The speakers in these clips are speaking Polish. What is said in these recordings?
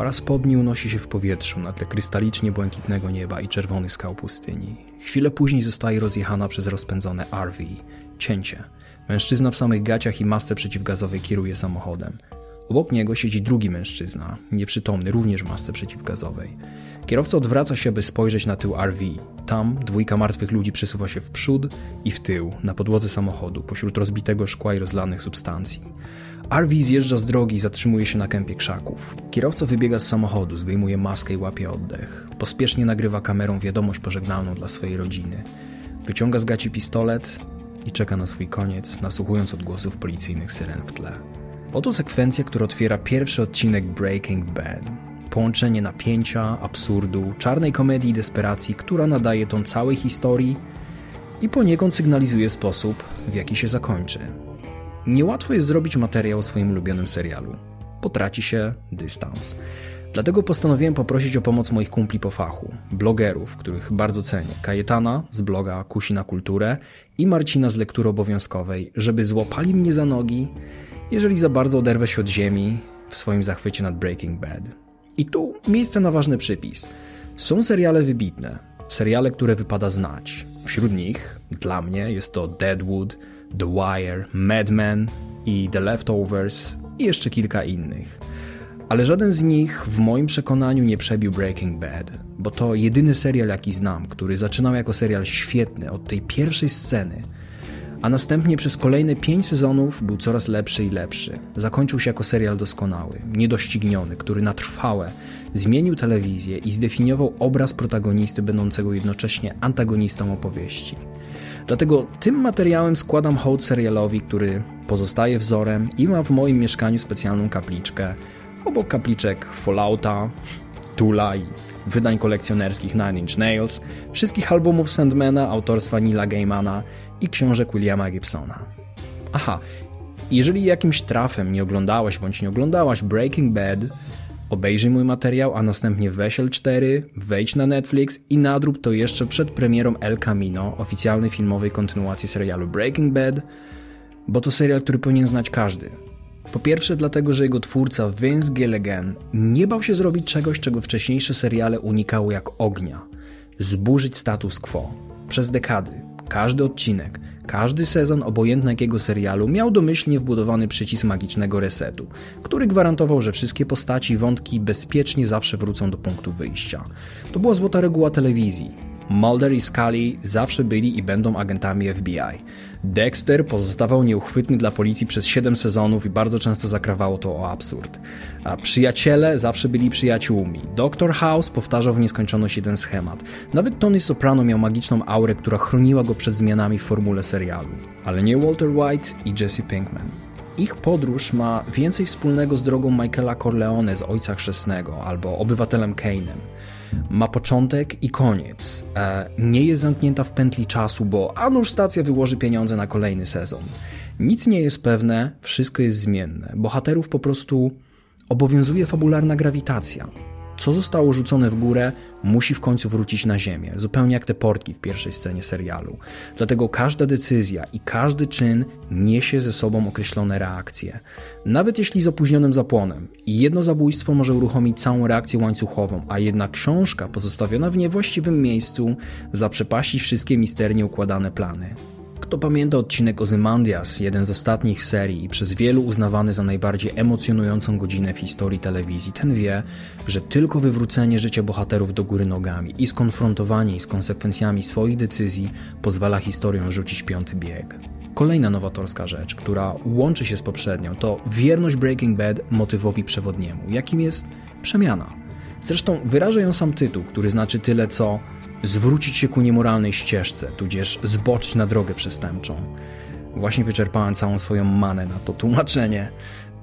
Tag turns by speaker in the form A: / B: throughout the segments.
A: Para spodni unosi się w powietrzu na tle krystalicznie błękitnego nieba i czerwonych skał pustyni. Chwilę później zostaje rozjechana przez rozpędzone RV. Cięcie. Mężczyzna w samych gaciach i masce przeciwgazowej kieruje samochodem. Obok niego siedzi drugi mężczyzna, nieprzytomny, również w masce przeciwgazowej. Kierowca odwraca się, by spojrzeć na tył RV. Tam dwójka martwych ludzi przesuwa się w przód i w tył, na podłodze samochodu, pośród rozbitego szkła i rozlanych substancji. RV zjeżdża z drogi i zatrzymuje się na kępie krzaków. Kierowca wybiega z samochodu, zdejmuje maskę i łapie oddech. Pospiesznie nagrywa kamerą wiadomość pożegnalną dla swojej rodziny. Wyciąga z gaci pistolet i czeka na swój koniec, nasłuchując odgłosów policyjnych syren w tle. Oto sekwencja, która otwiera pierwszy odcinek Breaking Bad. Połączenie napięcia, absurdu, czarnej komedii i desperacji, która nadaje ton całej historii i poniekąd sygnalizuje sposób, w jaki się zakończy. Niełatwo jest zrobić materiał o swoim ulubionym serialu. Potraci się dystans. Dlatego postanowiłem poprosić o pomoc moich kumpli po fachu, blogerów, których bardzo cenię. Kajetana z bloga Kusi na Kulturę i Marcina z lektury obowiązkowej, żeby złapali mnie za nogi, jeżeli za bardzo oderwę się od ziemi w swoim zachwycie nad Breaking Bad. I tu miejsce na ważny przypis. Są seriale wybitne, seriale, które wypada znać. Wśród nich, dla mnie, jest to Deadwood, The Wire, Mad Men i The Leftovers i jeszcze kilka innych. Ale żaden z nich w moim przekonaniu nie przebił Breaking Bad, bo to jedyny serial jaki znam, który zaczynał jako serial świetny od tej pierwszej sceny, a następnie przez kolejne pięć sezonów był coraz lepszy i lepszy. Zakończył się jako serial doskonały, niedościgniony, który na trwałe zmienił telewizję i zdefiniował obraz protagonisty będącego jednocześnie antagonistą opowieści. Dlatego tym materiałem składam hołd serialowi, który pozostaje wzorem i ma w moim mieszkaniu specjalną kapliczkę, obok kapliczek Fallouta, Tula i wydań kolekcjonerskich Nine Inch Nails, wszystkich albumów Sandmana autorstwa Nila Gaimana i książek Williama Gibsona. Aha, jeżeli jakimś trafem nie oglądałeś bądź nie oglądałaś Breaking Bad, obejrzyj mój materiał, a następnie weź L4, wejdź na Netflix i nadrób to jeszcze przed premierą El Camino, oficjalnej filmowej kontynuacji serialu Breaking Bad, bo to serial, który powinien znać każdy. Po pierwsze dlatego, że jego twórca Vince Gilligan nie bał się zrobić czegoś, czego wcześniejsze seriale unikały jak ognia. Zburzyć status quo. Przez dekady, każdy odcinek, każdy sezon obojętnie jakiego serialu miał domyślnie wbudowany przycisk magicznego resetu, który gwarantował, że wszystkie postaci i wątki bezpiecznie zawsze wrócą do punktu wyjścia. To była złota reguła telewizji. Mulder i Scully zawsze byli i będą agentami FBI. Dexter pozostawał nieuchwytny dla policji przez 7 sezonów i bardzo często zakrawało to o absurd. A przyjaciele zawsze byli przyjaciółmi. Dr. House powtarzał w nieskończoność jeden schemat. Nawet Tony Soprano miał magiczną aurę, która chroniła go przed zmianami w formule serialu. Ale nie Walter White i Jesse Pinkman. Ich podróż ma więcej wspólnego z drogą Michaela Corleone z Ojca Chrzestnego albo Obywatelem Kane'em ma początek i koniec. E, nie jest zamknięta w pętli czasu, bo a nuż stacja wyłoży pieniądze na kolejny sezon. Nic nie jest pewne, wszystko jest zmienne. Bohaterów po prostu obowiązuje fabularna grawitacja. Co zostało rzucone w górę, musi w końcu wrócić na ziemię, zupełnie jak te portki w pierwszej scenie serialu. Dlatego każda decyzja i każdy czyn niesie ze sobą określone reakcje. Nawet jeśli z opóźnionym zapłonem. Jedno zabójstwo może uruchomić całą reakcję łańcuchową, a jedna książka pozostawiona w niewłaściwym miejscu zaprzepaści wszystkie misternie układane plany. Kto pamięta odcinek Ozymandias, jeden z ostatnich serii i przez wielu uznawany za najbardziej emocjonującą godzinę w historii telewizji, ten wie, że tylko wywrócenie życia bohaterów do góry nogami i skonfrontowanie ich z konsekwencjami swoich decyzji pozwala historią rzucić piąty bieg. Kolejna nowatorska rzecz, która łączy się z poprzednią, to wierność Breaking Bad motywowi przewodniemu, jakim jest przemiana. Zresztą wyraża ją sam tytuł, który znaczy tyle co zwrócić się ku niemoralnej ścieżce, tudzież zboczyć na drogę przestępczą. Właśnie wyczerpałem całą swoją manę na to tłumaczenie.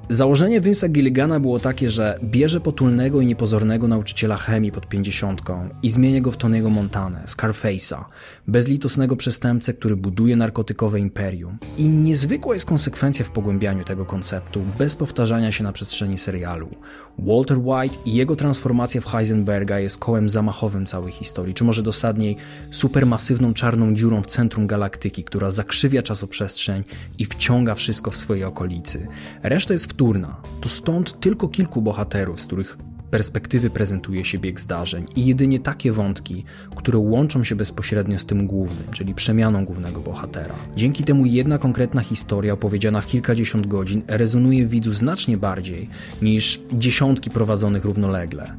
A: Założenie Vince'a Gilligana było takie, że bierze potulnego i niepozornego nauczyciela chemii pod pięćdziesiątką i zmienia go w Tony'ego Montanę, Scarface'a, bezlitosnego przestępcę, który buduje narkotykowe imperium. I niezwykła jest konsekwencja w pogłębianiu tego konceptu, bez powtarzania się na przestrzeni serialu. Walter White i jego transformacja w Heisenberga jest kołem zamachowym całej historii, czy może dosadniej supermasywną czarną dziurą w centrum galaktyki, która zakrzywia czasoprzestrzeń i wciąga wszystko w swojej okolicy. Reszta jest wtórna. To stąd tylko kilku bohaterów, z których perspektywy prezentuje się bieg zdarzeń i jedynie takie wątki, które łączą się bezpośrednio z tym głównym, czyli przemianą głównego bohatera. Dzięki temu jedna konkretna historia opowiedziana w kilkadziesiąt godzin rezonuje widzu znacznie bardziej niż dziesiątki prowadzonych równolegle.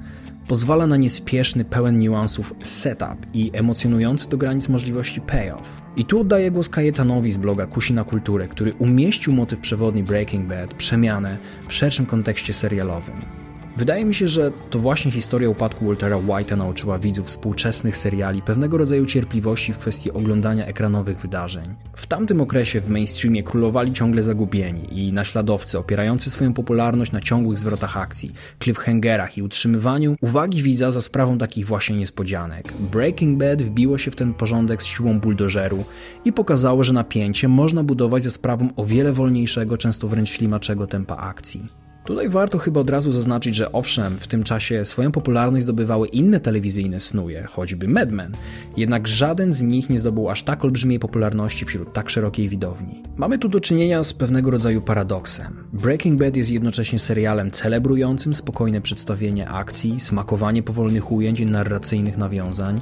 A: Pozwala na niespieszny, pełen niuansów setup i emocjonujący do granic możliwości payoff. I tu oddaję głos Kajetanowi z bloga Kusi na Kulturę, który umieścił motyw przewodni Breaking Bad, przemianę, w szerszym kontekście serialowym. Wydaje mi się, że to właśnie historia upadku Waltera White'a nauczyła widzów współczesnych seriali pewnego rodzaju cierpliwości w kwestii oglądania ekranowych wydarzeń. W tamtym okresie w mainstreamie królowali ciągle zagubieni i naśladowcy opierający swoją popularność na ciągłych zwrotach akcji, cliffhangerach i utrzymywaniu uwagi widza za sprawą takich właśnie niespodzianek. Breaking Bad wbiło się w ten porządek z siłą buldożeru i pokazało, że napięcie można budować za sprawą o wiele wolniejszego, często wręcz ślimaczego tempa akcji. Tutaj warto chyba od razu zaznaczyć, że owszem, w tym czasie swoją popularność zdobywały inne telewizyjne snuje, choćby Mad Men, jednak żaden z nich nie zdobył aż tak olbrzymiej popularności wśród tak szerokiej widowni. Mamy tu do czynienia z pewnego rodzaju paradoksem. Breaking Bad jest jednocześnie serialem celebrującym spokojne przedstawienie akcji, smakowanie powolnych ujęć i narracyjnych nawiązań,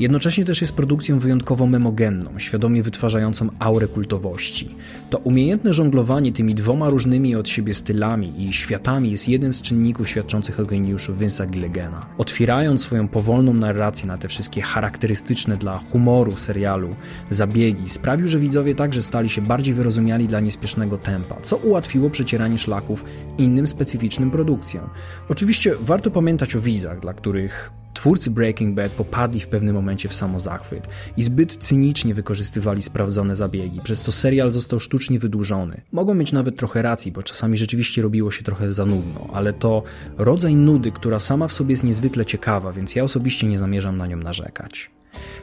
A: jednocześnie też jest produkcją wyjątkowo memogenną, świadomie wytwarzającą aurę kultowości. To umiejętne żonglowanie tymi dwoma różnymi od siebie stylami i światami jest jednym z czynników świadczących o geniuszu Vince'a Gilligana. Otwierając swoją powolną narrację na te wszystkie charakterystyczne dla humoru serialu zabiegi, sprawił, że widzowie także stali się bardziej wyrozumiali dla niespiesznego tempa, co ułatwiło przecieranie szlaków innym specyficznym produkcjom. Oczywiście warto pamiętać o wizach, dla których Twórcy Breaking Bad popadli w pewnym momencie w samozachwyt i zbyt cynicznie wykorzystywali sprawdzone zabiegi, przez co serial został sztucznie wydłużony. Mogą mieć nawet trochę racji, bo czasami rzeczywiście robiło się trochę za nudno, ale to rodzaj nudy, która sama w sobie jest niezwykle ciekawa, więc ja osobiście nie zamierzam na nią narzekać.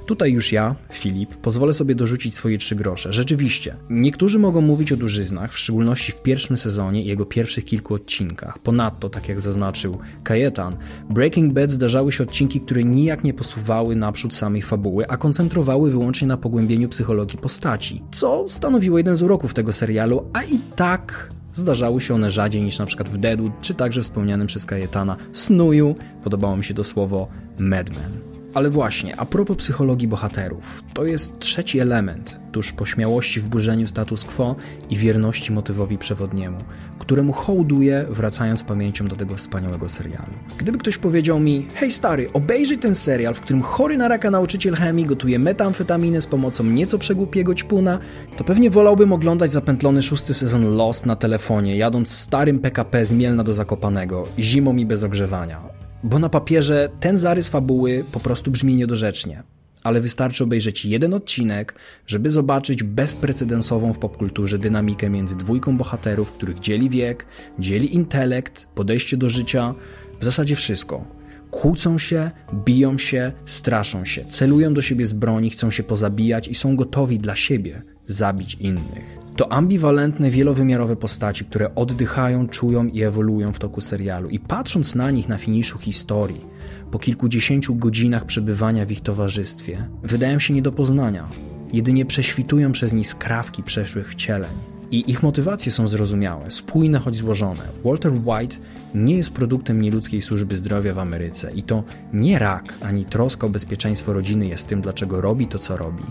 A: Tutaj już ja, Filip, pozwolę sobie dorzucić swoje trzy grosze. Rzeczywiście, niektórzy mogą mówić o dużyznach, w szczególności w pierwszym sezonie i jego pierwszych kilku odcinkach. Ponadto, tak jak zaznaczył Kajetan, Breaking Bad zdarzały się odcinki, które nijak nie posuwały naprzód samej fabuły, a koncentrowały wyłącznie na pogłębieniu psychologii postaci, co stanowiło jeden z uroków tego serialu, a i tak Zdarzały się one rzadziej niż na przykład w Deadwood, czy także wspomnianym przez Kajetana Snuju, podobało mi się to słowo Madman. Ale właśnie, a propos psychologii bohaterów, to jest trzeci element, tuż po śmiałości w burzeniu status quo i wierności motywowi przewodniemu, któremu hołduję, wracając pamięcią do tego wspaniałego serialu. Gdyby ktoś powiedział mi, hej stary, obejrzyj ten serial, w którym chory na raka nauczyciel chemii gotuje metamfetaminę z pomocą nieco przegłupiego ćpuna, to pewnie wolałbym oglądać zapętlony szósty sezon Lost na telefonie, jadąc starym PKP z Mielna do Zakopanego, zimą i bez ogrzewania bo na papierze ten zarys fabuły po prostu brzmi niedorzecznie. Ale wystarczy obejrzeć jeden odcinek, żeby zobaczyć bezprecedensową w popkulturze dynamikę między dwójką bohaterów, których dzieli wiek, dzieli intelekt, podejście do życia, w zasadzie wszystko. Kłócą się, biją się, straszą się, celują do siebie z broni, chcą się pozabijać i są gotowi dla siebie zabić innych. To ambiwalentne, wielowymiarowe postaci, które oddychają, czują i ewoluują w toku serialu. I patrząc na nich na finiszu historii, po kilkudziesięciu godzinach przebywania w ich towarzystwie, wydają się nie do poznania. Jedynie prześwitują przez nich skrawki przeszłych wcieleń. I ich motywacje są zrozumiałe, spójne choć złożone. Walter White nie jest produktem nieludzkiej służby zdrowia w Ameryce i to nie rak ani troska o bezpieczeństwo rodziny jest tym, dlaczego robi to, co robi.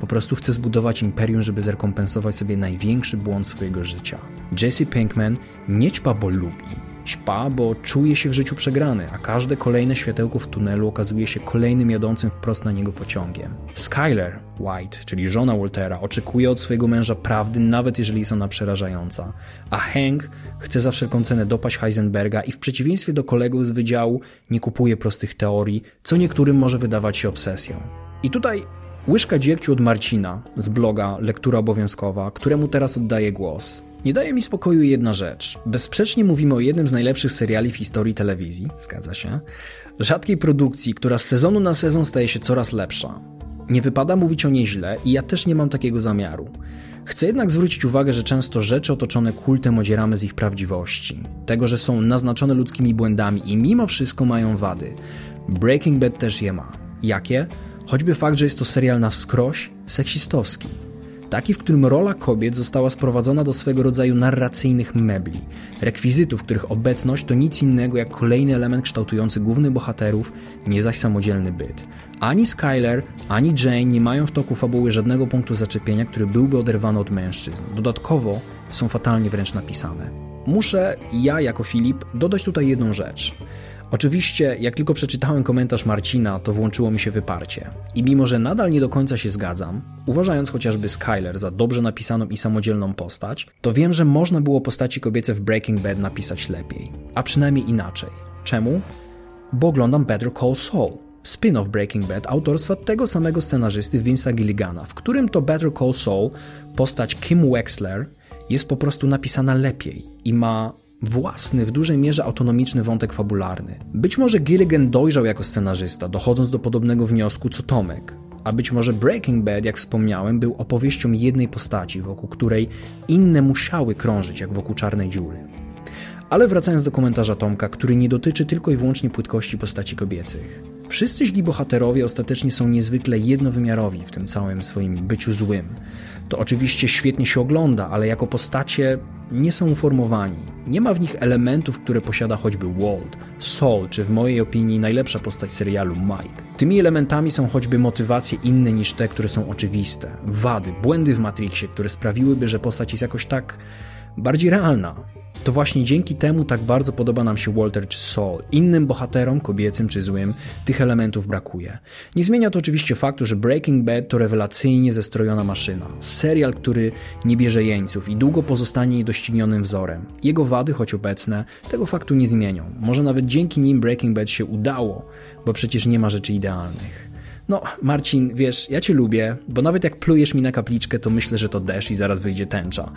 A: Po prostu chce zbudować imperium, żeby zrekompensować sobie największy błąd swojego życia. Jesse Pinkman nie ćpa, bo lubi Śpa, bo czuje się w życiu przegrany, a każde kolejne światełko w tunelu okazuje się kolejnym jadącym wprost na niego pociągiem. Skyler White, czyli żona Waltera, oczekuje od swojego męża prawdy, nawet jeżeli jest ona przerażająca. A Hank chce za wszelką cenę dopaść Heisenberga i w przeciwieństwie do kolegów z wydziału nie kupuje prostych teorii, co niektórym może wydawać się obsesją. I tutaj łyżka dziegciu od Marcina z bloga Lektura Obowiązkowa, któremu teraz oddaję głos. Nie daje mi spokoju jedna rzecz. Bezsprzecznie mówimy o jednym z najlepszych seriali w historii telewizji, zgadza się, rzadkiej produkcji, która z sezonu na sezon staje się coraz lepsza. Nie wypada mówić o niej źle i ja też nie mam takiego zamiaru. Chcę jednak zwrócić uwagę, że często rzeczy otoczone kultem odzieramy z ich prawdziwości, tego, że są naznaczone ludzkimi błędami i mimo wszystko mają wady. Breaking Bad też je ma. Jakie? Choćby fakt, że jest to serial na wskroś seksistowski. Taki, w którym rola kobiet została sprowadzona do swego rodzaju narracyjnych mebli, rekwizytów, których obecność to nic innego jak kolejny element kształtujący głównych bohaterów, nie zaś samodzielny byt. Ani Skyler, ani Jane nie mają w toku fabuły żadnego punktu zaczepienia, który byłby oderwany od mężczyzn. Dodatkowo są fatalnie wręcz napisane. Muszę, ja jako Filip, dodać tutaj jedną rzecz. Oczywiście, jak tylko przeczytałem komentarz Marcina, to włączyło mi się wyparcie. I mimo, że nadal nie do końca się zgadzam, uważając chociażby Skyler za dobrze napisaną i samodzielną postać, to wiem, że można było postaci kobiece w Breaking Bad napisać lepiej. A przynajmniej inaczej. Czemu? Bo oglądam Better Call Saul, spin-off Breaking Bad autorstwa tego samego scenarzysty Vince'a Gilligana, w którym to Better Call Saul postać Kim Wexler jest po prostu napisana lepiej i ma własny, w dużej mierze autonomiczny wątek fabularny. Być może Gilligan dojrzał jako scenarzysta, dochodząc do podobnego wniosku co Tomek. A być może Breaking Bad, jak wspomniałem, był opowieścią jednej postaci, wokół której inne musiały krążyć, jak wokół czarnej dziury. Ale wracając do komentarza Tomka, który nie dotyczy tylko i wyłącznie płytkości postaci kobiecych. Wszyscy źli bohaterowie ostatecznie są niezwykle jednowymiarowi w tym całym swoim byciu złym. To oczywiście świetnie się ogląda, ale jako postacie nie są uformowani. Nie ma w nich elementów, które posiada choćby Walt, Saul, czy w mojej opinii najlepsza postać serialu Mike. Tymi elementami są choćby motywacje inne niż te, które są oczywiste, wady, błędy w Matrixie, które sprawiłyby, że postać jest jakoś tak bardziej realna. To właśnie dzięki temu tak bardzo podoba nam się Walter czy Saul. Innym bohaterom, kobiecym czy złym, tych elementów brakuje. Nie zmienia to oczywiście faktu, że Breaking Bad to rewelacyjnie zestrojona maszyna. Serial, który nie bierze jeńców i długo pozostanie niedoścignionym wzorem. Jego wady, choć obecne, tego faktu nie zmienią. Może nawet dzięki nim Breaking Bad się udało, bo przecież nie ma rzeczy idealnych. No, Marcin, wiesz, ja cię lubię, bo nawet jak plujesz mi na kapliczkę, to myślę, że to deszcz i zaraz wyjdzie tęcza.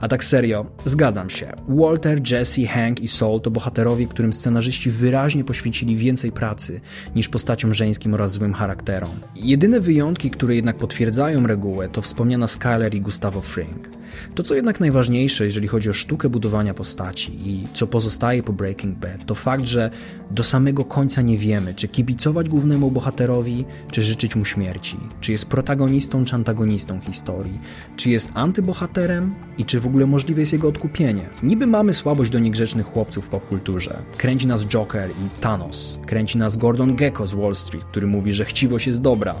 A: A tak serio, zgadzam się. Walter, Jesse, Hank i Saul to bohaterowie, którym scenarzyści wyraźnie poświęcili więcej pracy niż postaciom żeńskim oraz złym charakterom. Jedyne wyjątki, które jednak potwierdzają regułę, to wspomniana Skyler i Gustavo Fring. To, co jednak najważniejsze, jeżeli chodzi o sztukę budowania postaci i co pozostaje po Breaking Bad, to fakt, że do samego końca nie wiemy, czy kibicować głównemu bohaterowi, czy życzyć mu śmierci, czy jest protagonistą, czy antagonistą historii, czy jest antybohaterem i czy w ogóle możliwe jest jego odkupienie. Niby mamy słabość do niegrzecznych chłopców w popkulturze. Kręci nas Joker i Thanos, kręci nas Gordon Gecko z Wall Street, który mówi, że chciwość jest dobra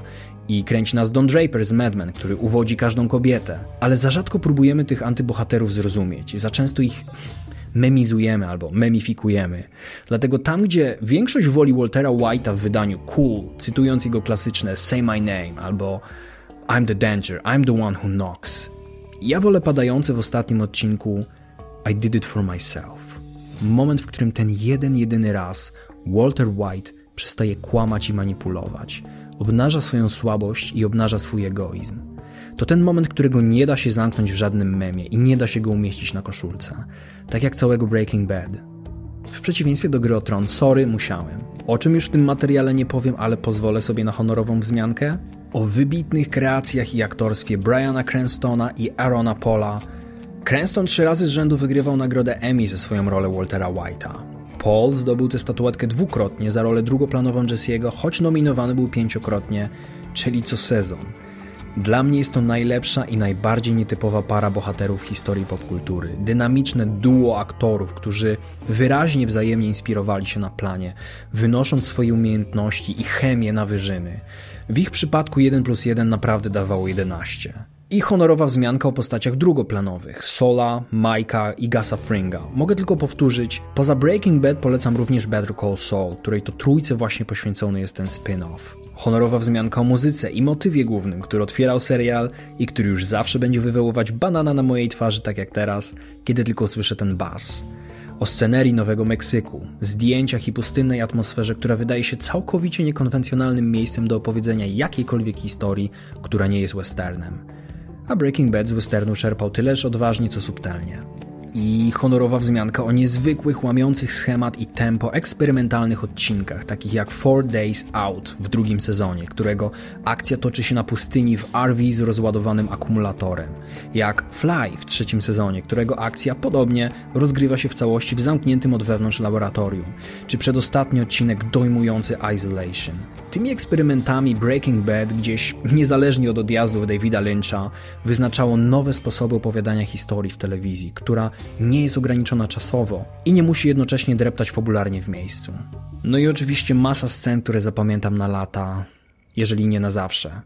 A: i kręci nas Don Draper z Mad Men, który uwodzi każdą kobietę. Ale za rzadko próbujemy tych antybohaterów zrozumieć. Za często ich memizujemy albo memifikujemy. Dlatego tam, gdzie większość woli Waltera White'a w wydaniu Cool, cytując jego klasyczne Say My Name albo I'm the danger, I'm the one who knocks, ja wolę padające w ostatnim odcinku I did it for myself. Moment, w którym ten jeden, jedyny raz Walter White przestaje kłamać i manipulować obnaża swoją słabość i obnaża swój egoizm. To ten moment, którego nie da się zamknąć w żadnym memie i nie da się go umieścić na koszulce. Tak jak całego Breaking Bad. W przeciwieństwie do gry o Tron, sorry, musiałem. O czym już w tym materiale nie powiem, ale pozwolę sobie na honorową wzmiankę? O wybitnych kreacjach i aktorstwie Briana Cranstona i Aarona Paula. Cranston trzy razy z rzędu wygrywał nagrodę Emmy za swoją rolę Waltera White'a. Paul zdobył tę statuetkę dwukrotnie za rolę drugoplanową Jesse'ego, choć nominowany był pięciokrotnie, czyli co sezon. Dla mnie jest to najlepsza i najbardziej nietypowa para bohaterów w historii popkultury. Dynamiczne duo aktorów, którzy wyraźnie wzajemnie inspirowali się na planie, wynosząc swoje umiejętności i chemię na wyżyny. W ich przypadku 1 plus 1 naprawdę dawało 11. I honorowa wzmianka o postaciach drugoplanowych Sola, Majka i Gasa Fringa. Mogę tylko powtórzyć, poza Breaking Bad polecam również Better Call Saul, której to trójce właśnie poświęcony jest ten spin-off. Honorowa wzmianka o muzyce i motywie głównym, który otwierał serial i który już zawsze będzie wywoływać banana na mojej twarzy, tak jak teraz, kiedy tylko słyszę ten bas. O scenerii Nowego Meksyku, zdjęciach i pustynnej atmosferze, która wydaje się całkowicie niekonwencjonalnym miejscem do opowiedzenia jakiejkolwiek historii, która nie jest westernem a Breaking Bad z westernu czerpał tyleż odważnie, co subtelnie. I honorowa wzmianka o niezwykłych, łamiących schemat i tempo eksperymentalnych odcinkach, takich jak Four Days Out w drugim sezonie, którego akcja toczy się na pustyni w RV z rozładowanym akumulatorem, jak Fly w trzecim sezonie, którego akcja podobnie rozgrywa się w całości w zamkniętym od wewnątrz laboratorium, czy przedostatni odcinek dojmujący Isolation. Tymi eksperymentami Breaking Bad gdzieś niezależnie od odjazdów Davida Lyncha wyznaczało nowe sposoby opowiadania historii w telewizji, która nie jest ograniczona czasowo i nie musi jednocześnie dreptać fabularnie w miejscu. No i oczywiście masa scen, które zapamiętam na lata, jeżeli nie na zawsze.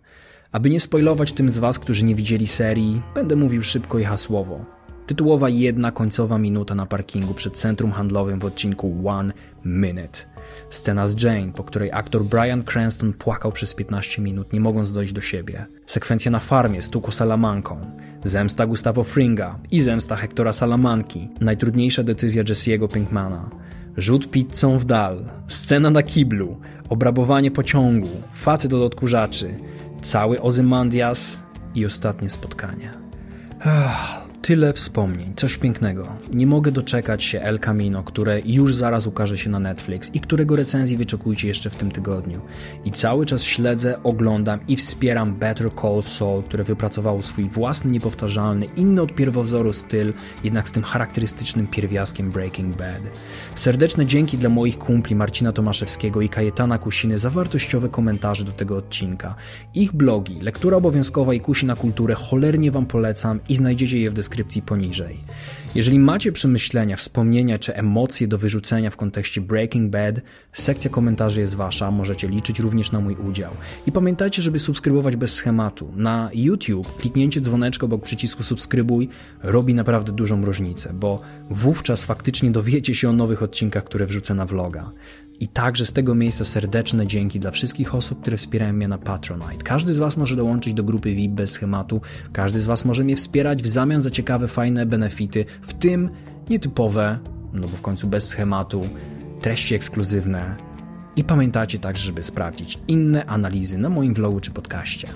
A: Aby nie spoilować tym z Was, którzy nie widzieli serii, będę mówił szybko i hasłowo. Tytułowa jedna końcowa minuta na parkingu przed centrum handlowym w odcinku One Minute. Scena z Jane, po której aktor Brian Cranston płakał przez 15 minut, nie mogąc dojść do siebie. Sekwencja na farmie z Tuko Salamanką. Zemsta Gustavo Fringa i zemsta Hectora Salamanki. Najtrudniejsza decyzja Jesse'ego Pinkmana. Rzut pizzą w dal. Scena na kiblu. Obrabowanie pociągu. Facet od odkurzaczy. Cały Ozymandias i ostatnie spotkanie. Ach, Tyle wspomnień, coś pięknego. Nie mogę doczekać się El Camino, które już zaraz ukaże się na Netflix i którego recenzji wyczekujcie jeszcze w tym tygodniu. I cały czas śledzę, oglądam i wspieram Better Call Saul, które wypracowało swój własny, niepowtarzalny, inny od pierwowzoru styl, jednak z tym charakterystycznym pierwiastkiem Breaking Bad. Serdeczne dzięki dla moich kumpli Marcina Tomaszewskiego i Kajetana Kusiny za wartościowe komentarze do tego odcinka. Ich blogi, lektura obowiązkowa i Kusi na kulturę cholernie Wam polecam i znajdziecie je w deskrypcji deskrypcji poniżej. Jeżeli macie przemyślenia, wspomnienia czy emocje do wyrzucenia w kontekście Breaking Bad, sekcja komentarzy jest wasza, możecie liczyć również na mój udział. I pamiętajcie, żeby subskrybować bez schematu. Na YouTube kliknięcie dzwoneczka obok przycisku subskrybuj robi naprawdę dużą różnicę, bo wówczas faktycznie dowiecie się o nowych odcinkach, które wrzucę na vloga. I także z tego miejsca serdeczne dzięki dla wszystkich osób, które wspierają mnie na Patronite. Każdy z Was może dołączyć do grupy VIP bez schematu, każdy z Was może mnie wspierać w zamian za ciekawe, fajne benefity, w tym nietypowe, no bo w końcu bez schematu, treści ekskluzywne. I pamiętajcie także, żeby sprawdzić inne analizy na moim vlogu czy podcaście.